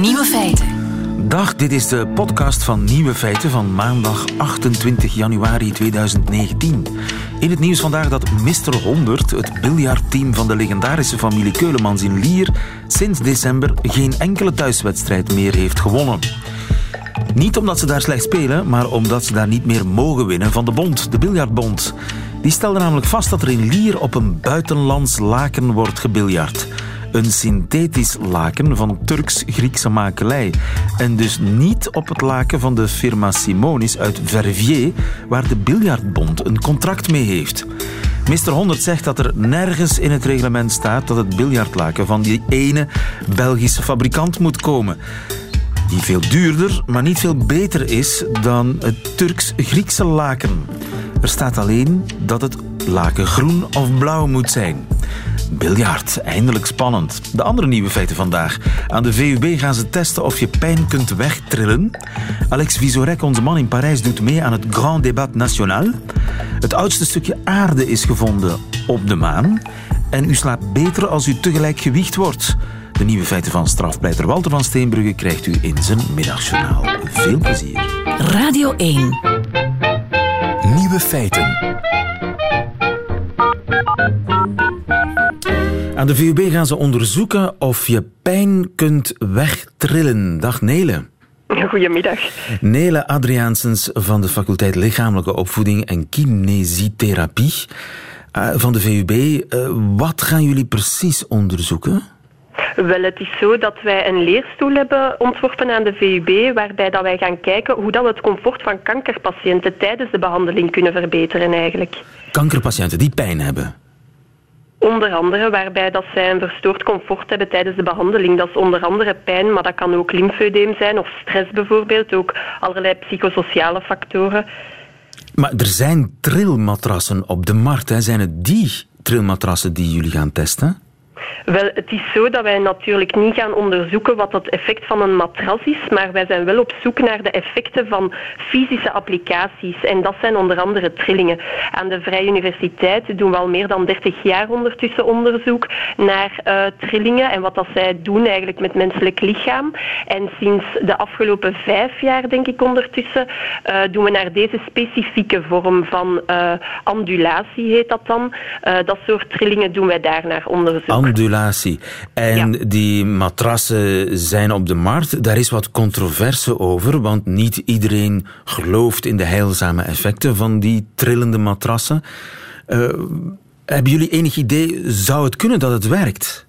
Nieuwe feiten. Dag, dit is de podcast van Nieuwe Feiten van maandag 28 januari 2019. In het nieuws vandaag dat Mr. 100, het biljartteam van de legendarische familie Keulemans in Lier, sinds december geen enkele thuiswedstrijd meer heeft gewonnen. Niet omdat ze daar slecht spelen, maar omdat ze daar niet meer mogen winnen van de bond, de biljartbond. Die stelde namelijk vast dat er in Lier op een buitenlands laken wordt gebiljard. Een synthetisch laken van Turks-Griekse makelij. En dus niet op het laken van de firma Simonis uit Verviers, waar de biljartbond een contract mee heeft. Mr. 100 zegt dat er nergens in het reglement staat dat het biljartlaken van die ene Belgische fabrikant moet komen die veel duurder, maar niet veel beter is dan het Turks-Griekse laken. Er staat alleen dat het laken groen of blauw moet zijn. Biljart, eindelijk spannend. De andere nieuwe feiten vandaag. Aan de VUB gaan ze testen of je pijn kunt wegtrillen. Alex Visorek, onze man in Parijs, doet mee aan het Grand Débat National. Het oudste stukje aarde is gevonden op de maan. En u slaapt beter als u tegelijk gewicht wordt. De nieuwe feiten van strafpleiter Walter van Steenbrugge krijgt u in zijn middagjournaal. Veel plezier. Radio 1. Nieuwe feiten. Aan de VUB gaan ze onderzoeken of je pijn kunt wegtrillen. Dag Nele. Goedemiddag. Nele Adriaansens van de faculteit Lichamelijke Opvoeding en Kinesietherapie uh, van de VUB. Uh, wat gaan jullie precies onderzoeken? Wel, het is zo dat wij een leerstoel hebben ontworpen aan de VUB, waarbij dat wij gaan kijken hoe dat we het comfort van kankerpatiënten tijdens de behandeling kunnen verbeteren eigenlijk. Kankerpatiënten die pijn hebben? Onder andere waarbij dat zij een verstoord comfort hebben tijdens de behandeling. Dat is onder andere pijn, maar dat kan ook lymfedeem zijn of stress bijvoorbeeld. Ook allerlei psychosociale factoren. Maar er zijn trilmatrassen op de markt. Hè. Zijn het die trilmatrassen die jullie gaan testen? Wel, het is zo dat wij natuurlijk niet gaan onderzoeken wat het effect van een matras is, maar wij zijn wel op zoek naar de effecten van fysische applicaties. En dat zijn onder andere trillingen. Aan de Vrije Universiteit doen we al meer dan 30 jaar ondertussen onderzoek naar uh, trillingen en wat dat zij doen eigenlijk met menselijk lichaam. En sinds de afgelopen vijf jaar, denk ik ondertussen, uh, doen we naar deze specifieke vorm van uh, heet dat dan. dat soort trillingen doen wij daar naar onderzoek. Ondulatie. En ja. die matrassen zijn op de markt. Daar is wat controverse over, want niet iedereen gelooft in de heilzame effecten van die trillende matrassen. Uh, hebben jullie enig idee, zou het kunnen dat het werkt?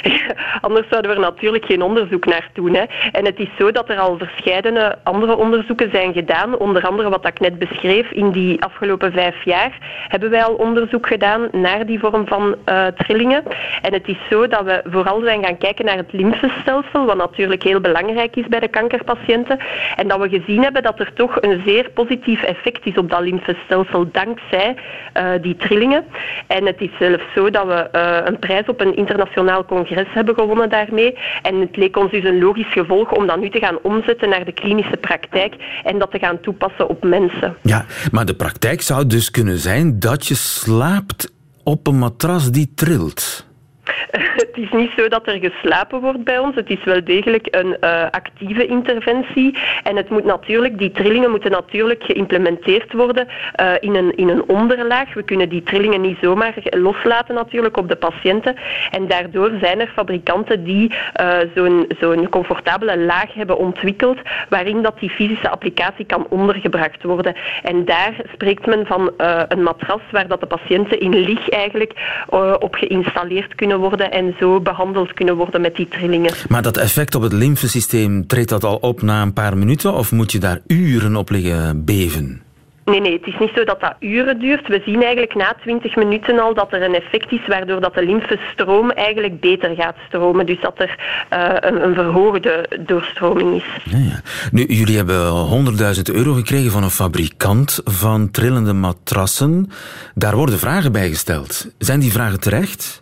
Anders zouden we er natuurlijk geen onderzoek naar doen. Hè. En het is zo dat er al verschillende andere onderzoeken zijn gedaan. Onder andere wat ik net beschreef. In die afgelopen vijf jaar hebben wij al onderzoek gedaan naar die vorm van uh, trillingen. En het is zo dat we vooral zijn gaan kijken naar het lymfestelsel, wat natuurlijk heel belangrijk is bij de kankerpatiënten. En dat we gezien hebben dat er toch een zeer positief effect is op dat lymfestelsel dankzij uh, die trillingen. En het is zelfs zo dat we uh, een prijs op een internationaal congres hebben gewonnen daarmee. En het leek ons dus een logisch gevolg om dat nu te gaan omzetten naar de klinische praktijk en dat te gaan toepassen op mensen. Ja, maar de praktijk zou dus kunnen zijn dat je slaapt op een matras die trilt. Het is niet zo dat er geslapen wordt bij ons. Het is wel degelijk een uh, actieve interventie. En het moet natuurlijk, die trillingen moeten natuurlijk geïmplementeerd worden uh, in, een, in een onderlaag. We kunnen die trillingen niet zomaar loslaten natuurlijk op de patiënten. En daardoor zijn er fabrikanten die uh, zo'n zo'n comfortabele laag hebben ontwikkeld waarin dat die fysische applicatie kan ondergebracht worden. En daar spreekt men van een matras waar dat de patiënten in lig eigenlijk op geïnstalleerd kunnen worden en zo behandeld kunnen worden met die trillingen. Maar dat effect op het lymfesysteem, treedt dat al op na een paar minuten of moet je daar uren op liggen beven? Nee, nee, het is niet zo dat dat uren duurt. We zien eigenlijk na 20 minuten al dat er een effect is waardoor dat de lymfestroom eigenlijk beter gaat stromen. Dus dat er uh, een, een, verhoogde doorstroming is. Ja, ja. Nu, jullie hebben 100.000 euro gekregen van een fabrikant van trillende matrassen. Daar worden vragen bij gesteld. Zijn die vragen terecht?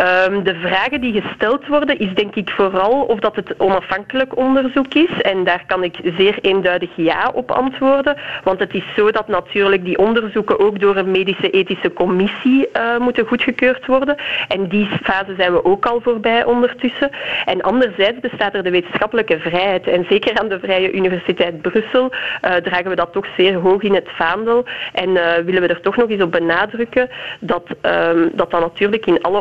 Ehm, de vragen die gesteld worden, is denk ik vooral of dat het onafhankelijk onderzoek is. En daar kan ik zeer eenduidig ja op antwoorden. Want het is zo dat natuurlijk die onderzoeken ook door een medische ethische commissie uh, moeten goedgekeurd worden. En die fase zijn we ook al voorbij ondertussen. En anderzijds bestaat er de wetenschappelijke vrijheid. En zeker aan de Vrije Universiteit Brussel uh, dragen we dat toch zeer hoog in het vaandel. En uh, willen we er toch nog eens op benadrukken dat um, dat, dat natuurlijk in alle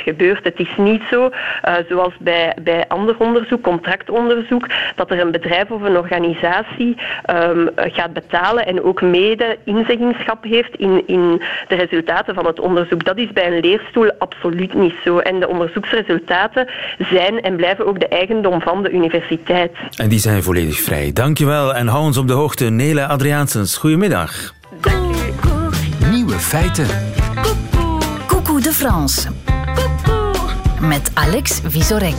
gebeurt. Het is niet zo, uh, zoals bij, bij ander onderzoek, contractonderzoek, dat er een bedrijf of een organisatie um, gaat betalen en ook mede inzeggingschap heeft in, in de resultaten van het onderzoek. Dat is bij een leerstoel absoluut niet zo. En de onderzoeksresultaten zijn en blijven ook de eigendom van de universiteit. En die zijn volledig vrij. Dankjewel en hou ons op de hoogte. Nele Adriaansens, goedemiddag. Dank u. Nieuwe feiten. De France. Met Alex Visorek.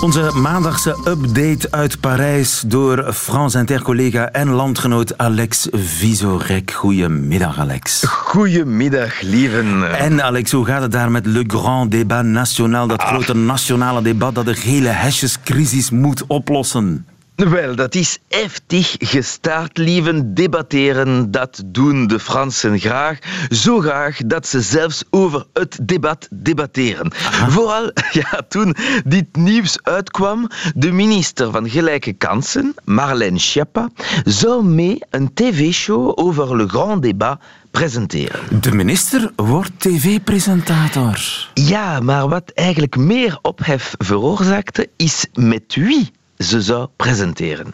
Onze maandagse update uit Parijs door France Inter-collega en landgenoot Alex Visorek. Goedemiddag, Alex. Goedemiddag, lieven. En Alex, hoe gaat het daar met Le Grand Débat National, dat grote nationale debat dat de gele hesjescrisis moet oplossen? Wel, dat is heftig gestart, lieven. Debatteren, dat doen de Fransen graag. Zo graag dat ze zelfs over het debat debatteren. Aha. Vooral ja, toen dit nieuws uitkwam, de minister van Gelijke Kansen, Marlène Schiappa, zou mee een tv-show over Le Grand Débat presenteren. De minister wordt tv-presentator. Ja, maar wat eigenlijk meer ophef veroorzaakte, is met wie ze zou présenteren.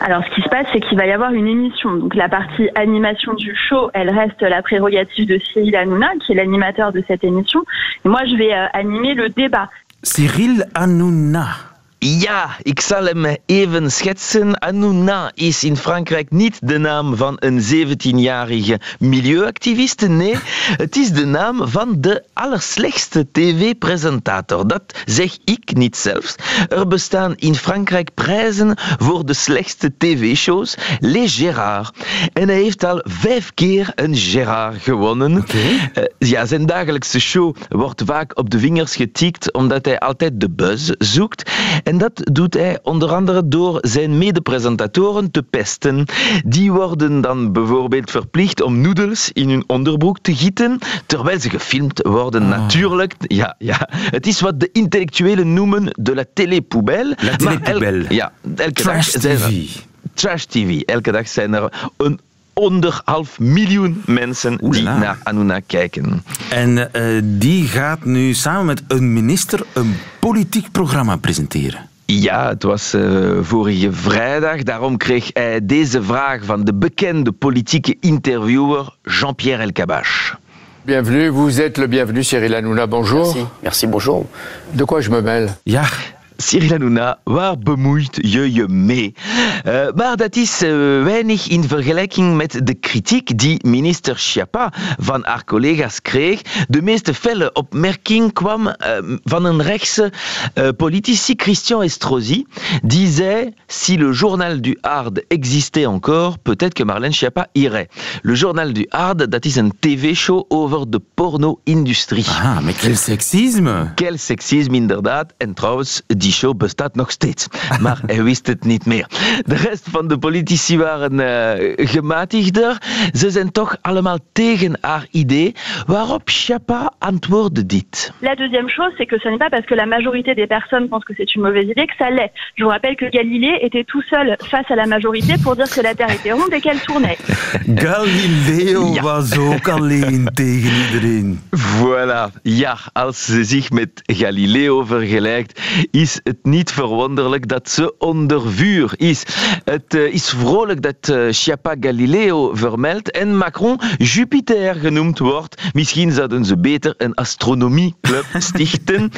Alors, ce qui se passe, c'est qu'il va y avoir une émission. Donc, la partie animation du show, elle reste la prérogative de Cyril Hanouna, qui est l'animateur de cette émission. Et moi, je vais euh, animer le débat. Cyril Hanouna. Ja, ik zal hem even schetsen. Hanouna is in Frankrijk niet de naam van een 17-jarige milieuactiviste. Nee, het is de naam van de allerslechtste tv-presentator. Dat zeg ik niet zelfs. Er bestaan in Frankrijk prijzen voor de slechtste tv-shows. Les Gérard. En hij heeft al vijf keer een Gérard gewonnen. Okay. Uh, ja, zijn dagelijkse show wordt vaak op de vingers getikt omdat hij altijd de buzz zoekt. En dat doet hij onder andere door zijn medepresentatoren te pesten. Die worden dan bijvoorbeeld verplicht om noedels in hun onderbroek te gieten, terwijl ze gefilmd worden. Oh. Natuurlijk, ja, ja, het is wat de intellectuelen noemen de la télépoubelle. La télépoubelle. Ja, elke Trash dag zijn er, TV. Trash TV. Elke dag zijn er een anderhalf miljoen mensen die naar Anuna kijken. En uh, die gaat nu samen met een minister een politiek programma presenteren. Ja, het was uh, vorige vrijdag. Daarom kreeg hij deze vraag van de bekende politieke interviewer Jean-Pierre Elkabach. Bienvenue, vous êtes le bienvenu Cyril Hanouna, bonjour. Merci, merci, bonjour. De quoi je me mêle Ja, Cyril Hanouna, waar bemoeit je je mee? Uh, maar dat is uh, weinig in vergelijking met de kritiek die minister Schiappa van haar collega's kreeg. De meeste felle opmerking kwam uh, van een rechtse politici, Christian Estrosi, die zei si le journal du Hard existait encore, peut-être que Marlène Schiappa irait. Le journal du Hard, dat is een tv-show over de porno-industrie. ah, maar quel seksisme. Quel seksisme inderdaad. En trouwens, die show bestaat nog steeds. Maar hij wist het niet meer. De rest van de politici waren uh, gematigder. Ze zijn toch allemaal tegen haar idee. Waarop Schiappa antwoordde dit. La deuxième chose, c'est que ce n'est pas parce que la majorité des personnes pensent que c'est une mauvaise idée que ça l'est. Je vous rappelle que Galilée était tout seul face à la majorité pour dire que la Terre était ronde et qu'elle tournait. Galileo Ja. was ook alleen tegen iedereen. Voilà. Ja, als ze zich met Galileo vergelijkt, is het niet verwonderlijk dat ze onder vuur is. Het uh, is vrolijk dat uh, Schiappa Galileo vermeldt en Macron Jupiter genoemd wordt. Misschien zouden ze beter een astronomieclub stichten.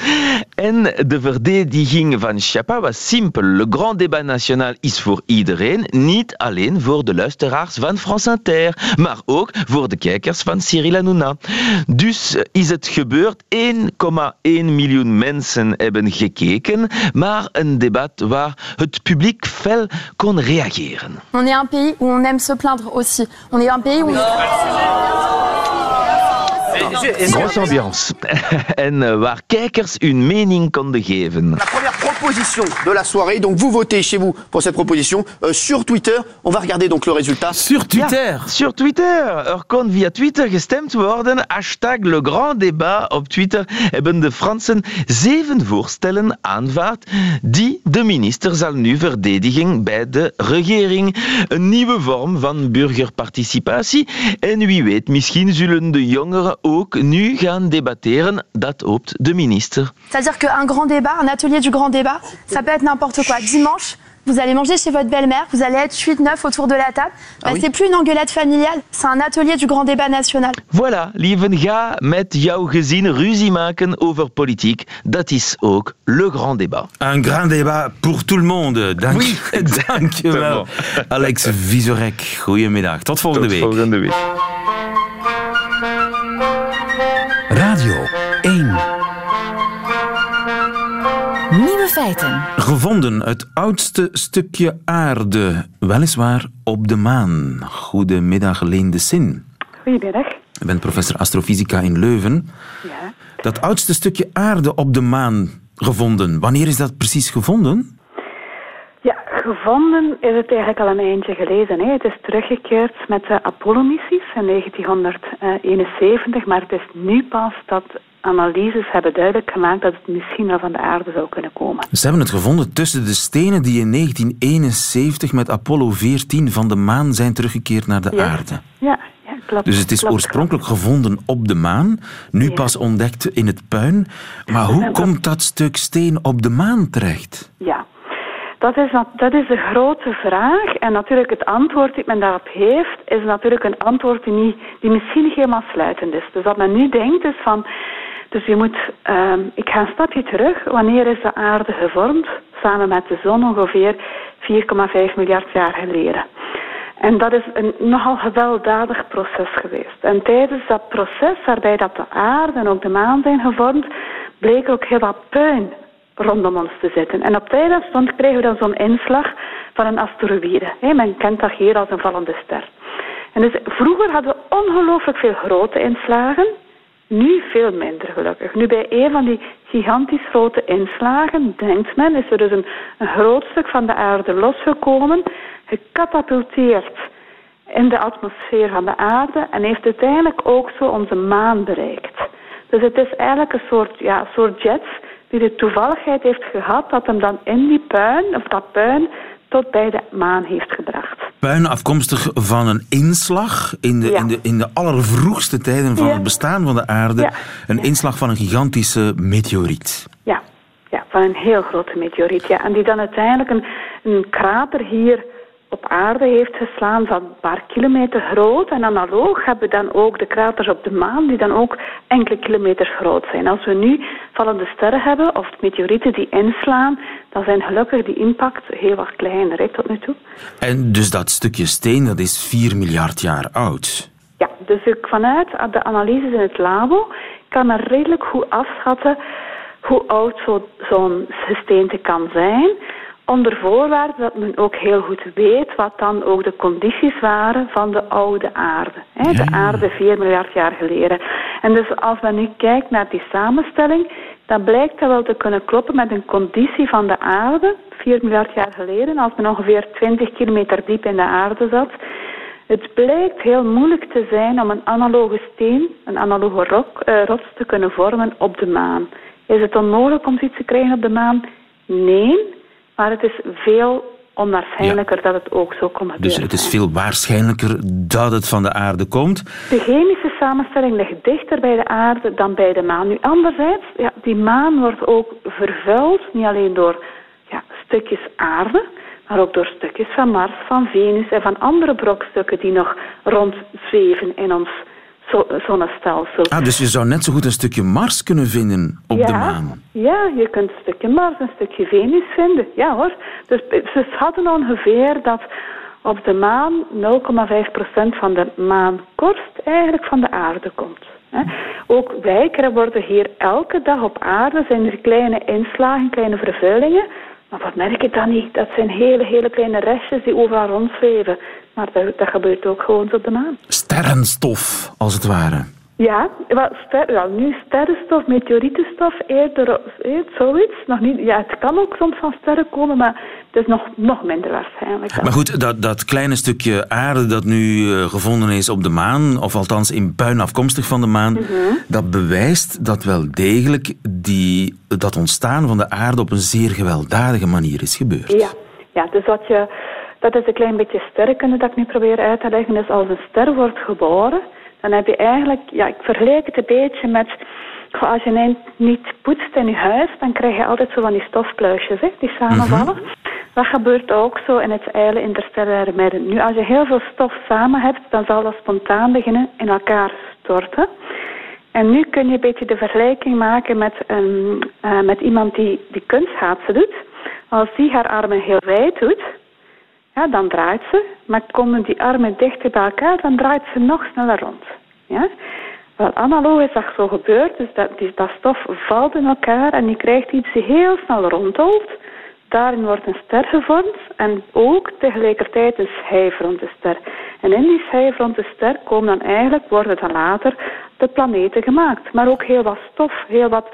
en de verdediging van Schiappa was simpel. Le Grand Débat National is voor iedereen, niet alleen voor de luisteraars van France Inter, maar ook voor de kijkers van Cyril Hanouna. Dus is het gebeurd. 1,1 miljoen mensen hebben gekeken, maar een debat waar het publiek fel kon reageren. On est un pays où on aime se plaindre aussi. On est un pays où... Grosse ambiance. en uh, waar kijkers hun mening konden geven. Proposition de la soirée, donc vous votez chez vous pour cette proposition euh, sur Twitter. On va regarder donc le résultat. Sur Twitter ja, Sur Twitter. Er kon via Twitter gestemd worden. Hashtag Le Grand Débat op Twitter hebben de Fransen zeven voorstellen aanvaard die de minister zal nu verdedigen bij de regering. Een nieuwe vorm van burgerparticipatie. En wie weet, misschien zullen de jongeren ook nu gaan debatteren. Dat hoopt de minister. C'est-à-dire qu'un grand débat, un atelier du grand débat, ça peut être n'importe quoi. Dimanche, vous allez manger chez votre belle-mère, vous allez être 8-9 autour de la table. Bah, ah oui. C'est plus une engueulade familiale, c'est un atelier du grand débat national. Voilà, lieven, ga met jouw gezin ruzie maken over politiek. Dat is ook le grand débat. Un grand débat pour tout le monde. Dank, oui, dank je wel. Alex Visorek, goedemiddag. Tot volgende Tot week. volgende week. Feiten. Gevonden het oudste stukje aarde, weliswaar op de maan. Goedemiddag, Leen de Sin. Goedemiddag. Je bent professor astrofysica in Leuven. Ja. Dat oudste stukje aarde op de maan gevonden, wanneer is dat precies gevonden? Ja, gevonden is het eigenlijk al een eindje geleden. Hè. Het is teruggekeerd met de Apollo-missies in 1971, maar het is nu pas dat analyses hebben duidelijk gemaakt dat het misschien wel van de aarde zou kunnen komen. Ze hebben het gevonden tussen de stenen die in 1971 met Apollo 14 van de maan zijn teruggekeerd naar de Ja. aarde. Ja, ja klopt. Dus het is klopt. oorspronkelijk gevonden op de maan, nu Ja. pas ontdekt in het puin. Maar hoe komt dat stuk steen op de maan terecht? Ja, dat is, dat is de grote vraag. En natuurlijk het antwoord dat men daarop heeft, is natuurlijk een antwoord die, niet, die misschien niet helemaal sluitend is. Dus wat men nu denkt is van, dus je moet, ehm, ik ga een stapje terug. Wanneer is de aarde gevormd? Samen met de zon ongeveer 4,5 miljard jaar geleden. En dat is een nogal gewelddadig proces geweest. En tijdens dat proces, waarbij dat de aarde en ook de maan zijn gevormd, bleek ook heel wat puin rondom ons te zitten. En op tijd stond kregen we dan zo'n inslag van een asteroïde. Men kent dat hier als een vallende ster. En dus vroeger hadden we ongelooflijk veel grote inslagen. Nu veel minder gelukkig. Nu bij een van die gigantisch grote inslagen, denkt men, is er dus een, groot stuk van de aarde losgekomen, gecatapulteerd in de atmosfeer van de aarde en heeft uiteindelijk ook zo onze maan bereikt. Dus het is eigenlijk een soort, ja, soort jet die de toevalligheid heeft gehad dat hem dan in die puin, of dat puin, tot bij de maan heeft gebracht. Puin afkomstig van een inslag in de, Ja. in de, in de allervroegste tijden van Ja. het bestaan van de aarde. Ja. Een inslag van een gigantische meteoriet. Ja, ja, van een heel grote meteoriet. Ja. En die dan uiteindelijk een, een krater hier op aarde heeft geslaan van een paar kilometer groot. En analoog hebben we dan ook de kraters op de maan, die dan ook enkele kilometers groot zijn. Als we nu vallende sterren hebben, of meteorieten die inslaan, dan zijn gelukkig die impact heel wat kleiner hè, tot nu toe. En dus dat stukje steen, dat is 4 miljard jaar oud. Ja, dus ik vanuit de analyses in het labo kan men redelijk goed afschatten hoe oud zo- zo'n gesteente kan zijn. Onder voorwaarde dat men ook heel goed weet wat dan ook de condities waren van de oude aarde. Hè, de aarde 4 miljard jaar geleden. En dus als men nu kijkt naar die samenstelling, dan blijkt dat wel te kunnen kloppen met een conditie van de aarde 4 miljard jaar geleden, als men ongeveer 20 kilometer diep in de aarde zat. Het blijkt heel moeilijk te zijn om een analoge steen, een analoge rok, eh, rots te kunnen vormen op de maan. Is het onmogelijk om zoiets te krijgen op de maan? Nee, maar het is veel onwaarschijnlijker dat het ook zo gebeuren. Dus het is veel waarschijnlijker dat het van de aarde komt. De chemische samenstelling ligt dichter bij de aarde dan bij de maan. Nu, anderzijds, ja, die maan wordt ook vervuild, niet alleen door ja, stukjes aarde, maar ook door stukjes van Mars, van Venus en van andere brokstukken die nog rondzweven in ons zo- zonnestelsel. Ah, dus je zou net zo goed een stukje Mars kunnen vinden op ja, de maan. Ja, je kunt een stukje Mars, een stukje Venus vinden. Ja hoor. Dus ze schatten ongeveer dat op de maan 0,5% van de maankorst eigenlijk van de aarde komt. Ook wij worden hier elke dag op aarde, zijn er kleine inslagen, kleine vervuilingen. Maar wat merk je dan niet? Dat zijn hele, hele kleine restjes die overal rondzweven. Maar dat, dat gebeurt ook gewoon op de maan. Sterrenstof, als het ware. Ja, wel, ster, ja, nu sterrenstof, meteorietenstof, eerder, eerder zoiets. Nog niet, ja, het kan ook soms van sterren komen, maar het is nog, nog minder waarschijnlijk. Dan. Maar goed, dat, dat kleine stukje aarde dat nu uh, gevonden is op de maan, of althans in puin afkomstig van de maan, mm -hmm. dat bewijst dat wel degelijk die, dat ontstaan van de aarde op een zeer gewelddadige manier is gebeurd. Ja, ja dus wat je, dat is een klein beetje sterrenkunde dat ik nu probeer uit te leggen. Dus als een ster wordt geboren dan heb je eigenlijk, ja, ik vergelijk het een beetje met, als je niet poetst in je huis, dan krijg je altijd zo van die stofpluisjes, hè, die samenvallen. Mm -hmm. Dat gebeurt ook zo in het eilen interstellaire midden. Nu, als je heel veel stof samen hebt, dan zal dat spontaan beginnen in elkaar storten. En nu kun je een beetje de vergelijking maken met, een, uh, met iemand die, die kunstschaatsen doet. Als die haar armen heel wijd doet, ja, dan draait ze. Maar komen die armen dichter bij elkaar, dan draait ze nog sneller rond. Ja? Wel, analoog is dat zo gebeurd. Dus dat, die, dat stof valt in elkaar en die krijgt iets die heel snel rondholt. Daarin wordt een ster gevormd en ook tegelijkertijd een schijf rond de ster. En in die schijf rond de ster komen dan eigenlijk, worden dan later de planeten gemaakt. Maar ook heel wat stof, heel wat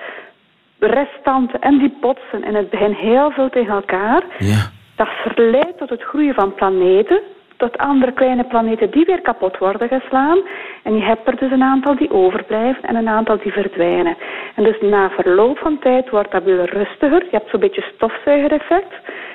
restanten en die botsen in het begin heel veel tegen elkaar. Ja. Dat verleidt tot het groeien van planeten, tot andere kleine planeten die weer kapot worden geslaan. En je hebt er dus een aantal die overblijven en een aantal die verdwijnen. En dus na verloop van tijd wordt dat weer rustiger. Je hebt zo'n beetje stofzuigereffect.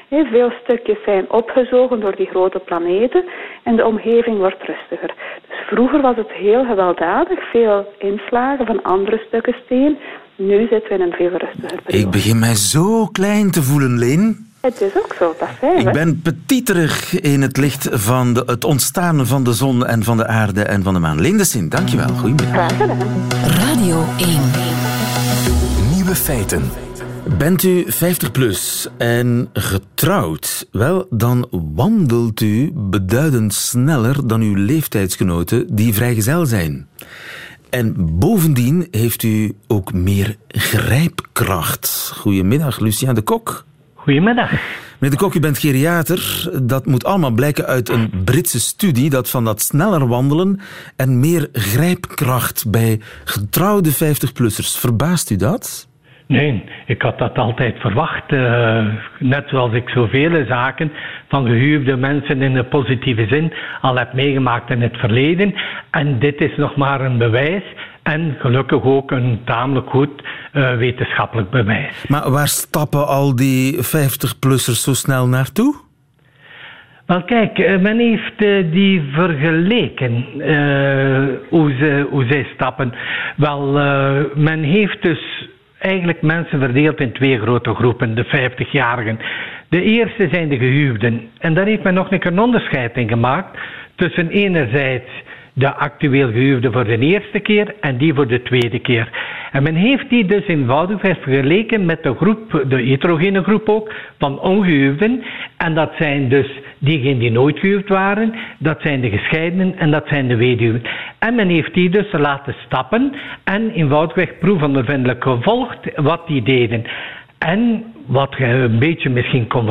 Veel stukjes zijn opgezogen door die grote planeten en de omgeving wordt rustiger. Dus vroeger was het heel gewelddadig, veel inslagen van andere stukken steen. Nu zitten we in een veel rustiger periode. Ik begin mij zo klein te voelen, Leen. Het is ook zo, dat zijn Ik ben petiterig in het licht van de, het ontstaan van de zon en van de aarde en van de maan. Lindesin, dankjewel. Goedemiddag. Graag gedaan. Radio 1. Nieuwe feiten. Bent u 50 plus en getrouwd? Wel, dan wandelt u beduidend sneller dan uw leeftijdsgenoten die vrijgezel zijn. En bovendien heeft u ook meer grijpkracht. Goedemiddag, Lucien de Kok. Goedemiddag. Meneer de Kok, u bent geriater. Dat moet allemaal blijken uit een Britse studie dat van dat sneller wandelen en meer grijpkracht bij getrouwde 50-plussers. Verbaast u dat? Nee, ik had dat altijd verwacht. Uh, net zoals ik zoveel zaken van gehuwde mensen in de positieve zin al heb meegemaakt in het verleden. En dit is nog maar een bewijs. En gelukkig ook een tamelijk goed uh, wetenschappelijk bewijs. Maar waar stappen al die 50-plussers zo snel naartoe? Wel kijk, men heeft die vergeleken uh, hoe, ze, hoe zij stappen. Wel, men heeft dus eigenlijk mensen verdeeld in twee grote groepen, de 50-jarigen. De eerste zijn de gehuwden. En daar heeft men nog een onderscheid in gemaakt tussen enerzijds de actueel gehuwde voor de eerste keer en die voor de tweede keer. En men heeft die dus eenvoudig vergeleken met de groep, de heterogene groep ook, van ongehuwden. En dat zijn dus diegenen die nooit gehuwd waren, dat zijn de gescheidenen en dat zijn de weduwen. En men heeft die dus laten stappen en eenvoudigweg proefondervindelijk gevolgd wat die deden. En wat je een beetje misschien kon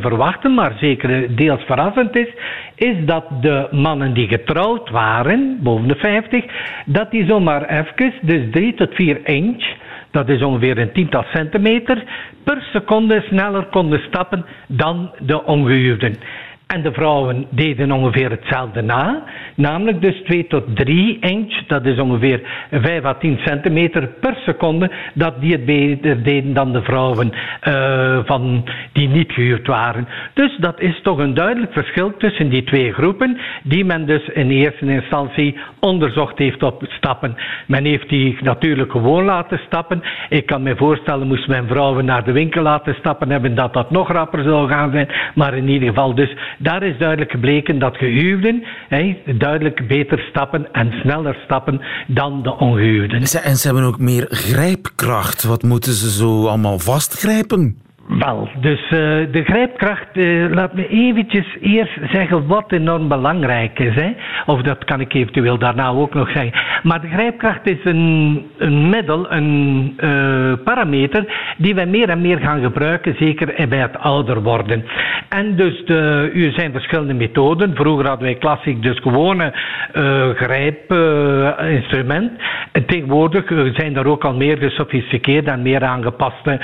verwachten, maar zeker deels verrassend is, is dat de mannen die getrouwd waren, boven de 50, dat die zomaar even, dus 3 tot 4 inch, dat is ongeveer een tiental centimeter, per seconde sneller konden stappen dan de ongehuwden. En de vrouwen deden ongeveer hetzelfde na, namelijk dus 2 tot 3 inch, dat is ongeveer 5 à 10 centimeter per seconde, dat die het beter deden dan de vrouwen uh, van, die niet gehuurd waren. Dus dat is toch een duidelijk verschil tussen die twee groepen, die men dus in eerste instantie onderzocht heeft op stappen. Men heeft die natuurlijk gewoon laten stappen. Ik kan me voorstellen, moest men vrouwen naar de winkel laten stappen hebben, dat dat nog rapper zou gaan zijn, maar in ieder geval dus daar is duidelijk gebleken dat gehuwden duidelijk beter stappen en sneller stappen dan de ongehuwden. En ze hebben ook meer grijpkracht. Wat moeten ze zo allemaal vastgrijpen? Wel, dus uh, de grijpkracht, uh, laat me eventjes eerst zeggen wat enorm belangrijk is. Of dat kan ik eventueel daarna ook nog zeggen. Maar de grijpkracht is een, een middel, een uh, parameter die wij meer en meer gaan gebruiken, zeker bij het ouder worden. En dus de, er zijn verschillende methoden. Vroeger hadden wij klassiek dus gewone grijpinstrument. en tegenwoordig zijn er ook al meer gesofisticeerde en meer aangepaste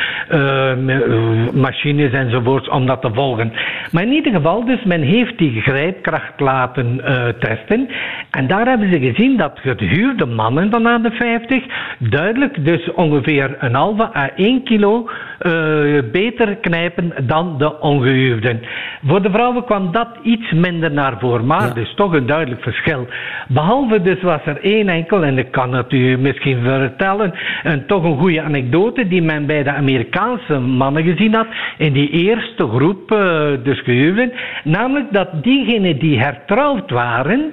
machines enzovoorts om dat te volgen. Maar in ieder geval, dus men heeft die grijpkracht laten uh, testen. En daar hebben ze gezien dat gehuurde mannen van aan de 50 duidelijk dus ongeveer een halve à 1 kilo uh, beter knijpen dan de ongehuwden. Voor de vrouwen kwam dat iets minder naar voren, maar ja. dus toch een duidelijk verschil. Behalve dus was er één enkel, en ik kan het u misschien vertellen, een, toch een goede anekdote die men bij de Amerikaanse mannen gezien had, in die eerste groep, uh, dus gehuwden, namelijk dat diegenen die hertrouwd waren,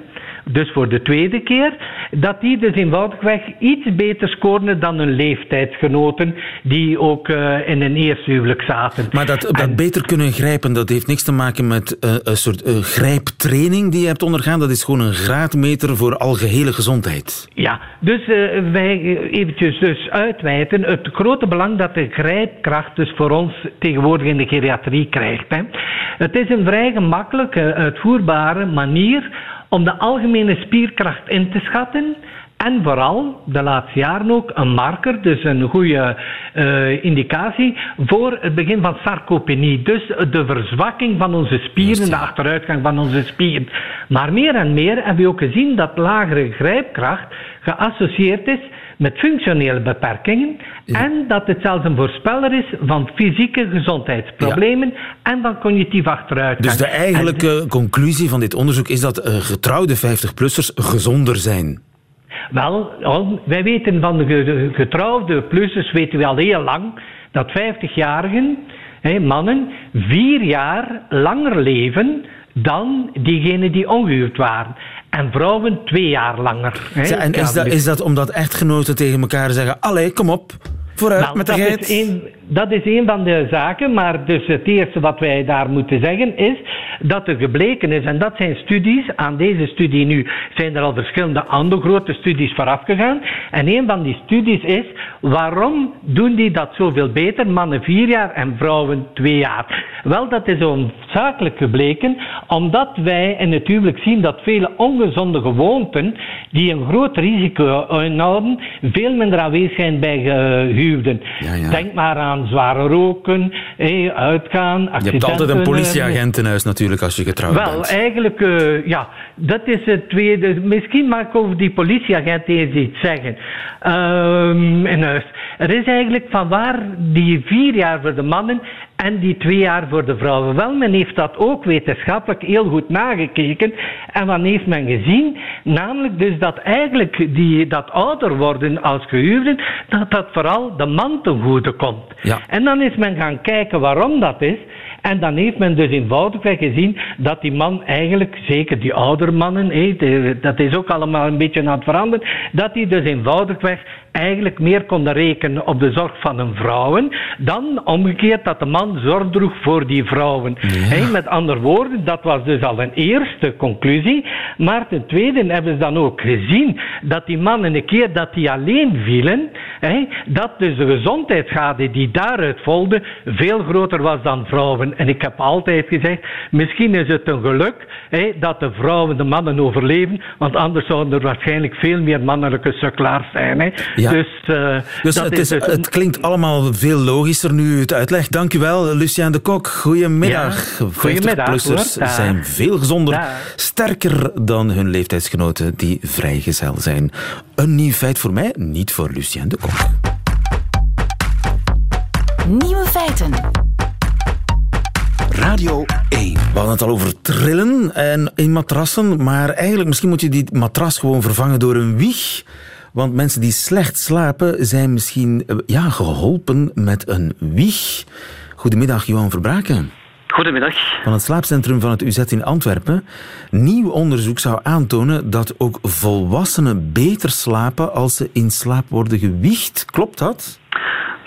dus voor de tweede keer, dat die dus eenvoudigweg iets beter scoorden dan hun leeftijdsgenoten die ook uh, in een eerste huwelijk zaten. Maar dat, dat en, beter kunnen grijpen, dat heeft niks te maken met uh, een soort uh, grijptraining die je hebt ondergaan. Dat is gewoon een graadmeter voor algehele gezondheid. Ja, dus wij eventjes dus uitwijten het grote belang dat de grijpkracht dus voor ons tegenwoordig in de geriatrie krijgt. Hè. Het is een vrij gemakkelijke, uitvoerbare manier om de algemene spierkracht in te schatten. En vooral, de laatste jaren ook, een marker, dus een goede uh, indicatie voor het begin van sarcopenie. Dus de verzwakking van onze spieren, de achteruitgang van onze spieren. Maar meer en meer hebben we ook gezien dat lagere grijpkracht geassocieerd is met functionele beperkingen ja. en dat het zelfs een voorspeller is van fysieke gezondheidsproblemen ja. en van cognitief achteruitgang. Dus de eigenlijke en, conclusie van dit onderzoek is dat uh, getrouwde 50-plussers gezonder zijn. Wel, wij weten van de getrouwde plussers weten we al heel lang dat 50-jarigen, mannen, vier jaar langer leven dan diegenen die ongehuwd waren. En vrouwen twee jaar langer. Hè? en is dat, is dat omdat echtgenoten tegen elkaar zeggen: Allee, kom op, vooruit nou, met de geit? Dat is, een, dat is een van de zaken, maar dus het eerste wat wij daar moeten zeggen is dat er gebleken is, en dat zijn studies, aan deze studie nu zijn er al verschillende andere grote studies vooraf gegaan, en een van die studies is waarom doen die dat zoveel beter, mannen vier jaar en vrouwen twee jaar. Wel, dat is zakelijk gebleken, omdat wij in het huwelijk zien dat vele ongezonde gewoonten, die een groot risico inhouden, veel minder aanwezig zijn bij gehuwden. Ja, ja. Denk maar aan zware roken, hey, uitgaan, accidenten. Je hebt altijd een politieagent in huis natuurlijk als je getrouwd Wel, bent. Wel, eigenlijk, uh, ja, dat is het tweede. Misschien mag ik over die politieagent eens iets zeggen. Um, in huis. Er is eigenlijk van waar die vier jaar voor de mannen en die twee jaar voor de vrouwen. Wel, men heeft dat ook wetenschappelijk heel goed nagekeken. En wat heeft men gezien? Namelijk dus dat eigenlijk die, dat ouder worden als gehuwden, dat dat vooral de man ten goede komt. Ja. En dan is men gaan kijken waarom dat is. En dan heeft men dus eenvoudigweg gezien dat die man eigenlijk, zeker die oudere mannen, dat is ook allemaal een beetje aan het veranderen, dat die dus eenvoudigweg eigenlijk meer konden rekenen op de zorg van hun vrouwen, dan omgekeerd dat de man zorg droeg voor die vrouwen. Ja. met andere woorden, dat was dus al een eerste conclusie. Maar ten tweede hebben ze dan ook gezien dat die mannen een keer dat die alleen vielen, dat dus de gezondheidsschade die daaruit volgde veel groter was dan vrouwen. En ik heb altijd gezegd, misschien is het een geluk dat de vrouwen de mannen overleven, want anders zouden er waarschijnlijk veel meer mannelijke sukkelaars zijn. Ja. Dus, uh, dus het, is, het, het, klinkt allemaal veel logischer nu het uitlegt. Dank u wel, Lucian de Kok. Goedemiddag. Ja, goedemiddag 50-plussers zijn veel gezonder, da. sterker dan hun leeftijdsgenoten die vrijgezel zijn. Een nieuw feit voor mij, niet voor Lucian de Kok. Nieuwe feiten. Radio 1. We hadden het al over trillen en in matrassen, maar eigenlijk misschien moet je die matras gewoon vervangen door een wieg. Want mensen die slecht slapen zijn misschien ja, geholpen met een wieg. Goedemiddag, Johan Verbraken. Goedemiddag. Van het slaapcentrum van het UZ in Antwerpen. Nieuw onderzoek zou aantonen dat ook volwassenen beter slapen als ze in slaap worden gewiegd. Klopt dat?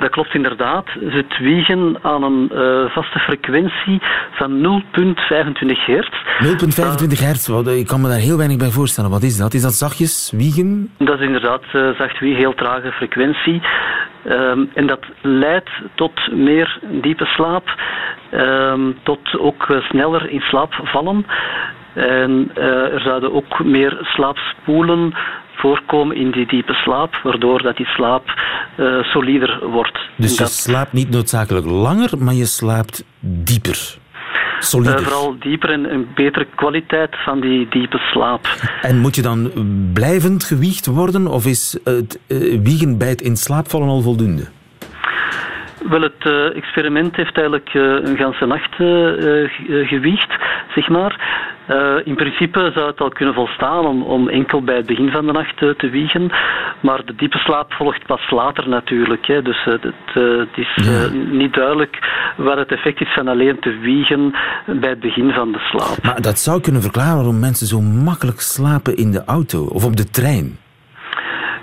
Dat klopt inderdaad. Zit wiegen aan een uh, vaste frequentie van 0,25 hertz. 0,25 hertz, ik kan me daar heel weinig bij voorstellen. Wat is dat? Is dat zachtjes wiegen? Dat is inderdaad uh, zacht wiegen, heel trage frequentie. Um, en dat leidt tot meer diepe slaap, um, tot ook sneller in slaap vallen. En uh, er zouden ook meer slaapspoelen voorkomen in die diepe slaap, waardoor dat die slaap uh, solider wordt. Dus je slaapt niet noodzakelijk langer, maar je slaapt dieper. Solider. Uh, vooral dieper en een betere kwaliteit van die diepe slaap. En moet je dan blijvend gewiegd worden, of is het uh, wiegen bij het in slaap vallen al voldoende? Wel, het uh, experiment heeft eigenlijk uh, een ganse nacht uh, gewiegd, zeg maar. In principe zou het al kunnen volstaan om, om enkel bij het begin van de nacht te wiegen. Maar de diepe slaap volgt pas later natuurlijk. Hè. Dus het, het, is niet duidelijk wat het effect is van alleen te wiegen bij het begin van de slaap. Maar dat zou kunnen verklaren waarom mensen zo makkelijk slapen in de auto of op de trein.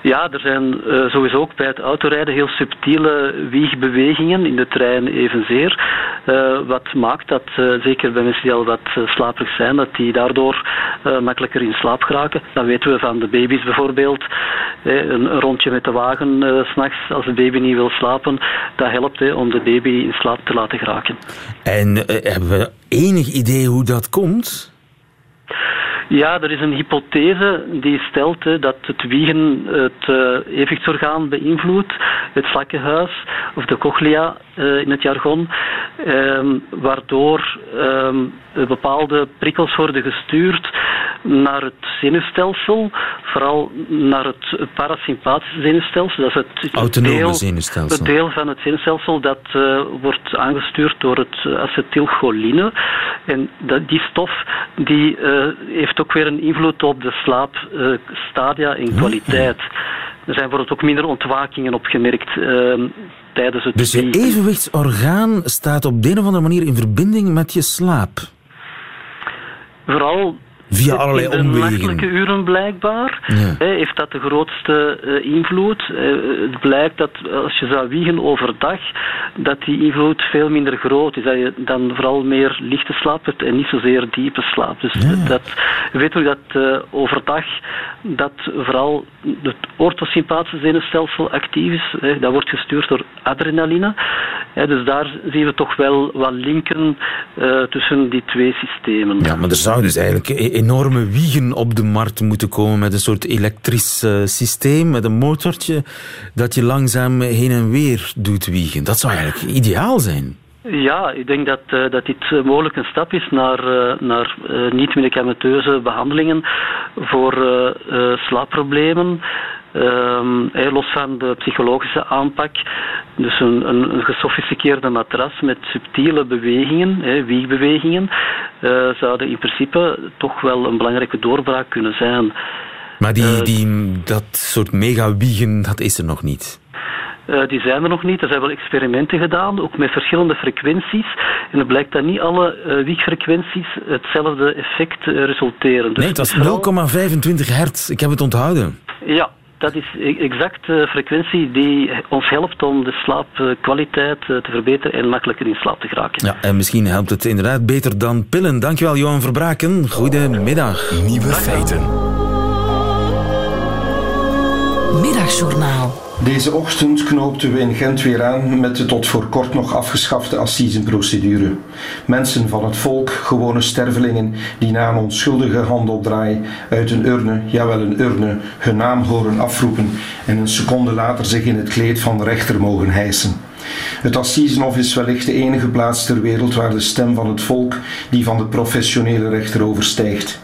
Ja, er zijn uh, sowieso ook bij het autorijden heel subtiele wiegbewegingen, in de trein evenzeer. Uh, wat maakt dat, uh, zeker bij mensen die al wat slaperig zijn, dat die daardoor makkelijker in slaap geraken. Dat weten we van de baby's bijvoorbeeld. een, rondje met de wagen s s'nachts, als de baby niet wil slapen, dat helpt om de baby in slaap te laten geraken. En hebben we enig idee hoe dat komt? Ja, er is een hypothese die stelt dat het wiegen het uh, evenwichtsorgaan beïnvloedt, het slakkenhuis of de cochlea uh, in het jargon, um, waardoor um, bepaalde prikkels worden gestuurd naar het zenuwstelsel, vooral naar het parasympathische zenuwstelsel. Dat is het, Autonome deel, zenuwstelsel. het deel van het zenuwstelsel dat uh, wordt aangestuurd door het acetylcholine. En dat, die stof die, uh, heeft ook weer een invloed op de slaapstadia uh, en kwaliteit. Er zijn bijvoorbeeld ook minder ontwakingen opgemerkt ehm, tijdens het Dus je evenwichtsorgaan staat op de een of andere manier in verbinding met je slaap? Vooral Via allerlei in de omwegen. nachtelijke uren blijkbaar Ja. heeft dat de grootste uh, invloed. Uh, het blijkt dat als je zou wiegen overdag, dat die invloed veel minder groot is. Dat je dan vooral meer lichte slaap hebt en niet zozeer diepe slaap. Dus Ja. dat, we weten ook dat overdag dat vooral het orthosympathische zenuwstelsel actief is. Hè, dat wordt gestuurd door adrenaline. Dus daar zien we toch wel wat linken uh, tussen die twee systemen. Ja, maar er zou dus eigenlijk e- enorme wiegen op de markt moeten komen met een soort elektrisch uh, systeem, met een motortje, dat je langzaam heen en weer doet wiegen. Dat zou eigenlijk ideaal zijn. Ja, ik denk dat, uh, dat dit mogelijk een stap is naar, uh, naar niet-medicamenteuze behandelingen voor slaapproblemen. Um, hey, los van de psychologische aanpak, dus een, een, een gesofisticeerde matras met subtiele bewegingen, hey, wiegbewegingen, zouden in principe toch wel een belangrijke doorbraak kunnen zijn. Maar die, die, dat soort mega-wiegen, dat is er nog niet. Uh, die zijn er nog niet. Er zijn wel experimenten gedaan, ook met verschillende frequenties. En het blijkt dat niet alle uh, wiegfrequenties hetzelfde effect uh, resulteren. Dus nee, het was 0,25 hertz. Ik heb het onthouden. Ja, dat is exact de frequentie die ons helpt om de slaapkwaliteit te verbeteren en makkelijker in slaap te geraken. Ja, en misschien helpt het inderdaad beter dan pillen. Dankjewel, Johan Verbraken. Goedemiddag. Nieuwe feiten. Middagjournaal. Deze ochtend knoopten we in Gent weer aan met de tot voor kort nog afgeschafte assisenprocedure. Mensen van het volk, gewone stervelingen, die na een onschuldige handopdraai uit een urne, jawel een urne, hun naam horen afroepen en een seconde later zich in het kleed van de rechter mogen hijsen. Het Assisenhof is wellicht de enige plaats ter wereld waar de stem van het volk die van de professionele rechter overstijgt.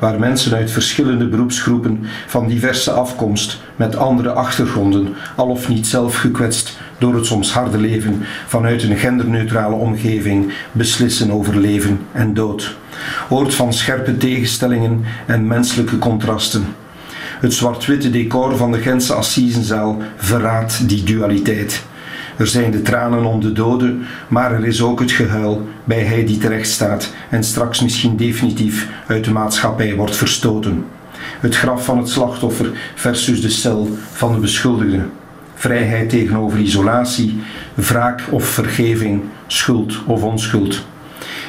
Waar mensen uit verschillende beroepsgroepen van diverse afkomst, met andere achtergronden, al of niet zelf gekwetst door het soms harde leven, vanuit een genderneutrale omgeving beslissen over leven en dood. Oord van scherpe tegenstellingen en menselijke contrasten. Het zwart-witte decor van de Gentse Assisenzaal verraadt die dualiteit. Er zijn de tranen om de doden, maar er is ook het gehuil bij hij die terecht staat en straks misschien definitief uit de maatschappij wordt verstoten. Het graf van het slachtoffer versus de cel van de beschuldigde. vrijheid tegenover isolatie, wraak of vergeving, schuld of onschuld.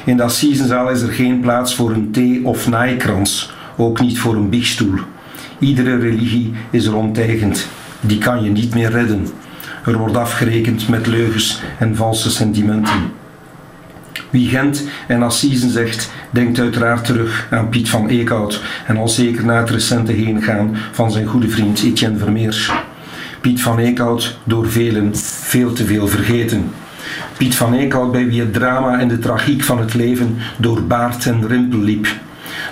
In de assisenzaal is er geen plaats voor een thee- of naaikrans, ook niet voor een biechtstoel. Iedere religie is er onteigend. Die kan je niet meer redden. Er wordt afgerekend met leugens en valse sentimenten. Wie Gent en Assisen zegt, denkt uiteraard terug aan Piet van Eekhout en al zeker na het recente heengaan van zijn goede vriend Etienne Vermeers. Piet van Eekhout door velen veel te veel vergeten. Piet van Eekhout bij wie het drama en de tragiek van het leven door baard en rimpel liep.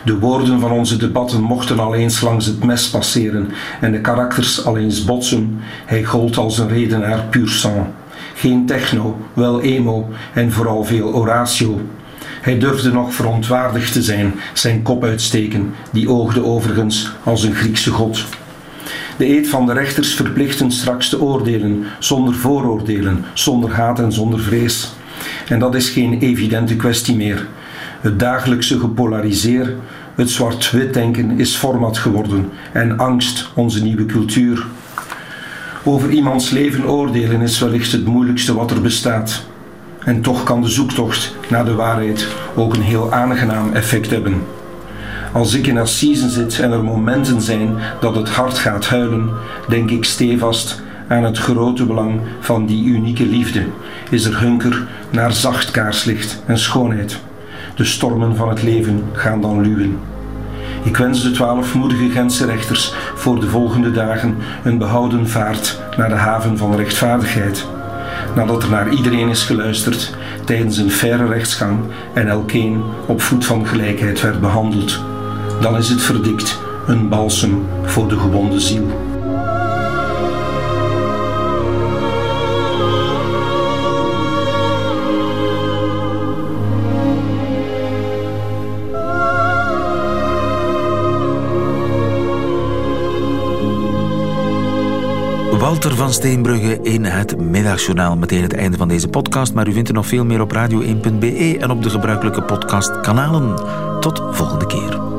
De woorden van onze debatten mochten al eens langs het mes passeren en de karakters al eens botsen. Hij gold als een redenaar puur sang. Geen techno, wel emo en vooral veel oratio. Hij durfde nog verontwaardigd te zijn, zijn kop uitsteken, die oogde overigens als een Griekse god. De eed van de rechters verplichten straks te oordelen, zonder vooroordelen, zonder haat en zonder vrees. En dat is geen evidente kwestie meer. Het dagelijkse gepolariseer, het zwart-wit denken is format geworden en angst onze nieuwe cultuur. Over iemands leven oordelen is wellicht het moeilijkste wat er bestaat. En toch kan de zoektocht naar de waarheid ook een heel aangenaam effect hebben. Als ik in Assisen zit en er momenten zijn dat het hart gaat huilen, denk ik stevast aan het grote belang van die unieke liefde. Is er hunker naar zacht kaarslicht en schoonheid. De stormen van het leven gaan dan luwen. Ik wens de twaalf moedige Gentse rechters voor de volgende dagen een behouden vaart naar de haven van rechtvaardigheid. Nadat er naar iedereen is geluisterd tijdens een faire rechtsgang en elkeen op voet van gelijkheid werd behandeld, dan is het verdikt een balsem voor de gewonde ziel. Walter van Steenbrugge in het middagjournaal. Meteen het einde van deze podcast, maar u vindt er nog veel meer op radio1.be en op de gebruikelijke podcastkanalen. Tot volgende keer.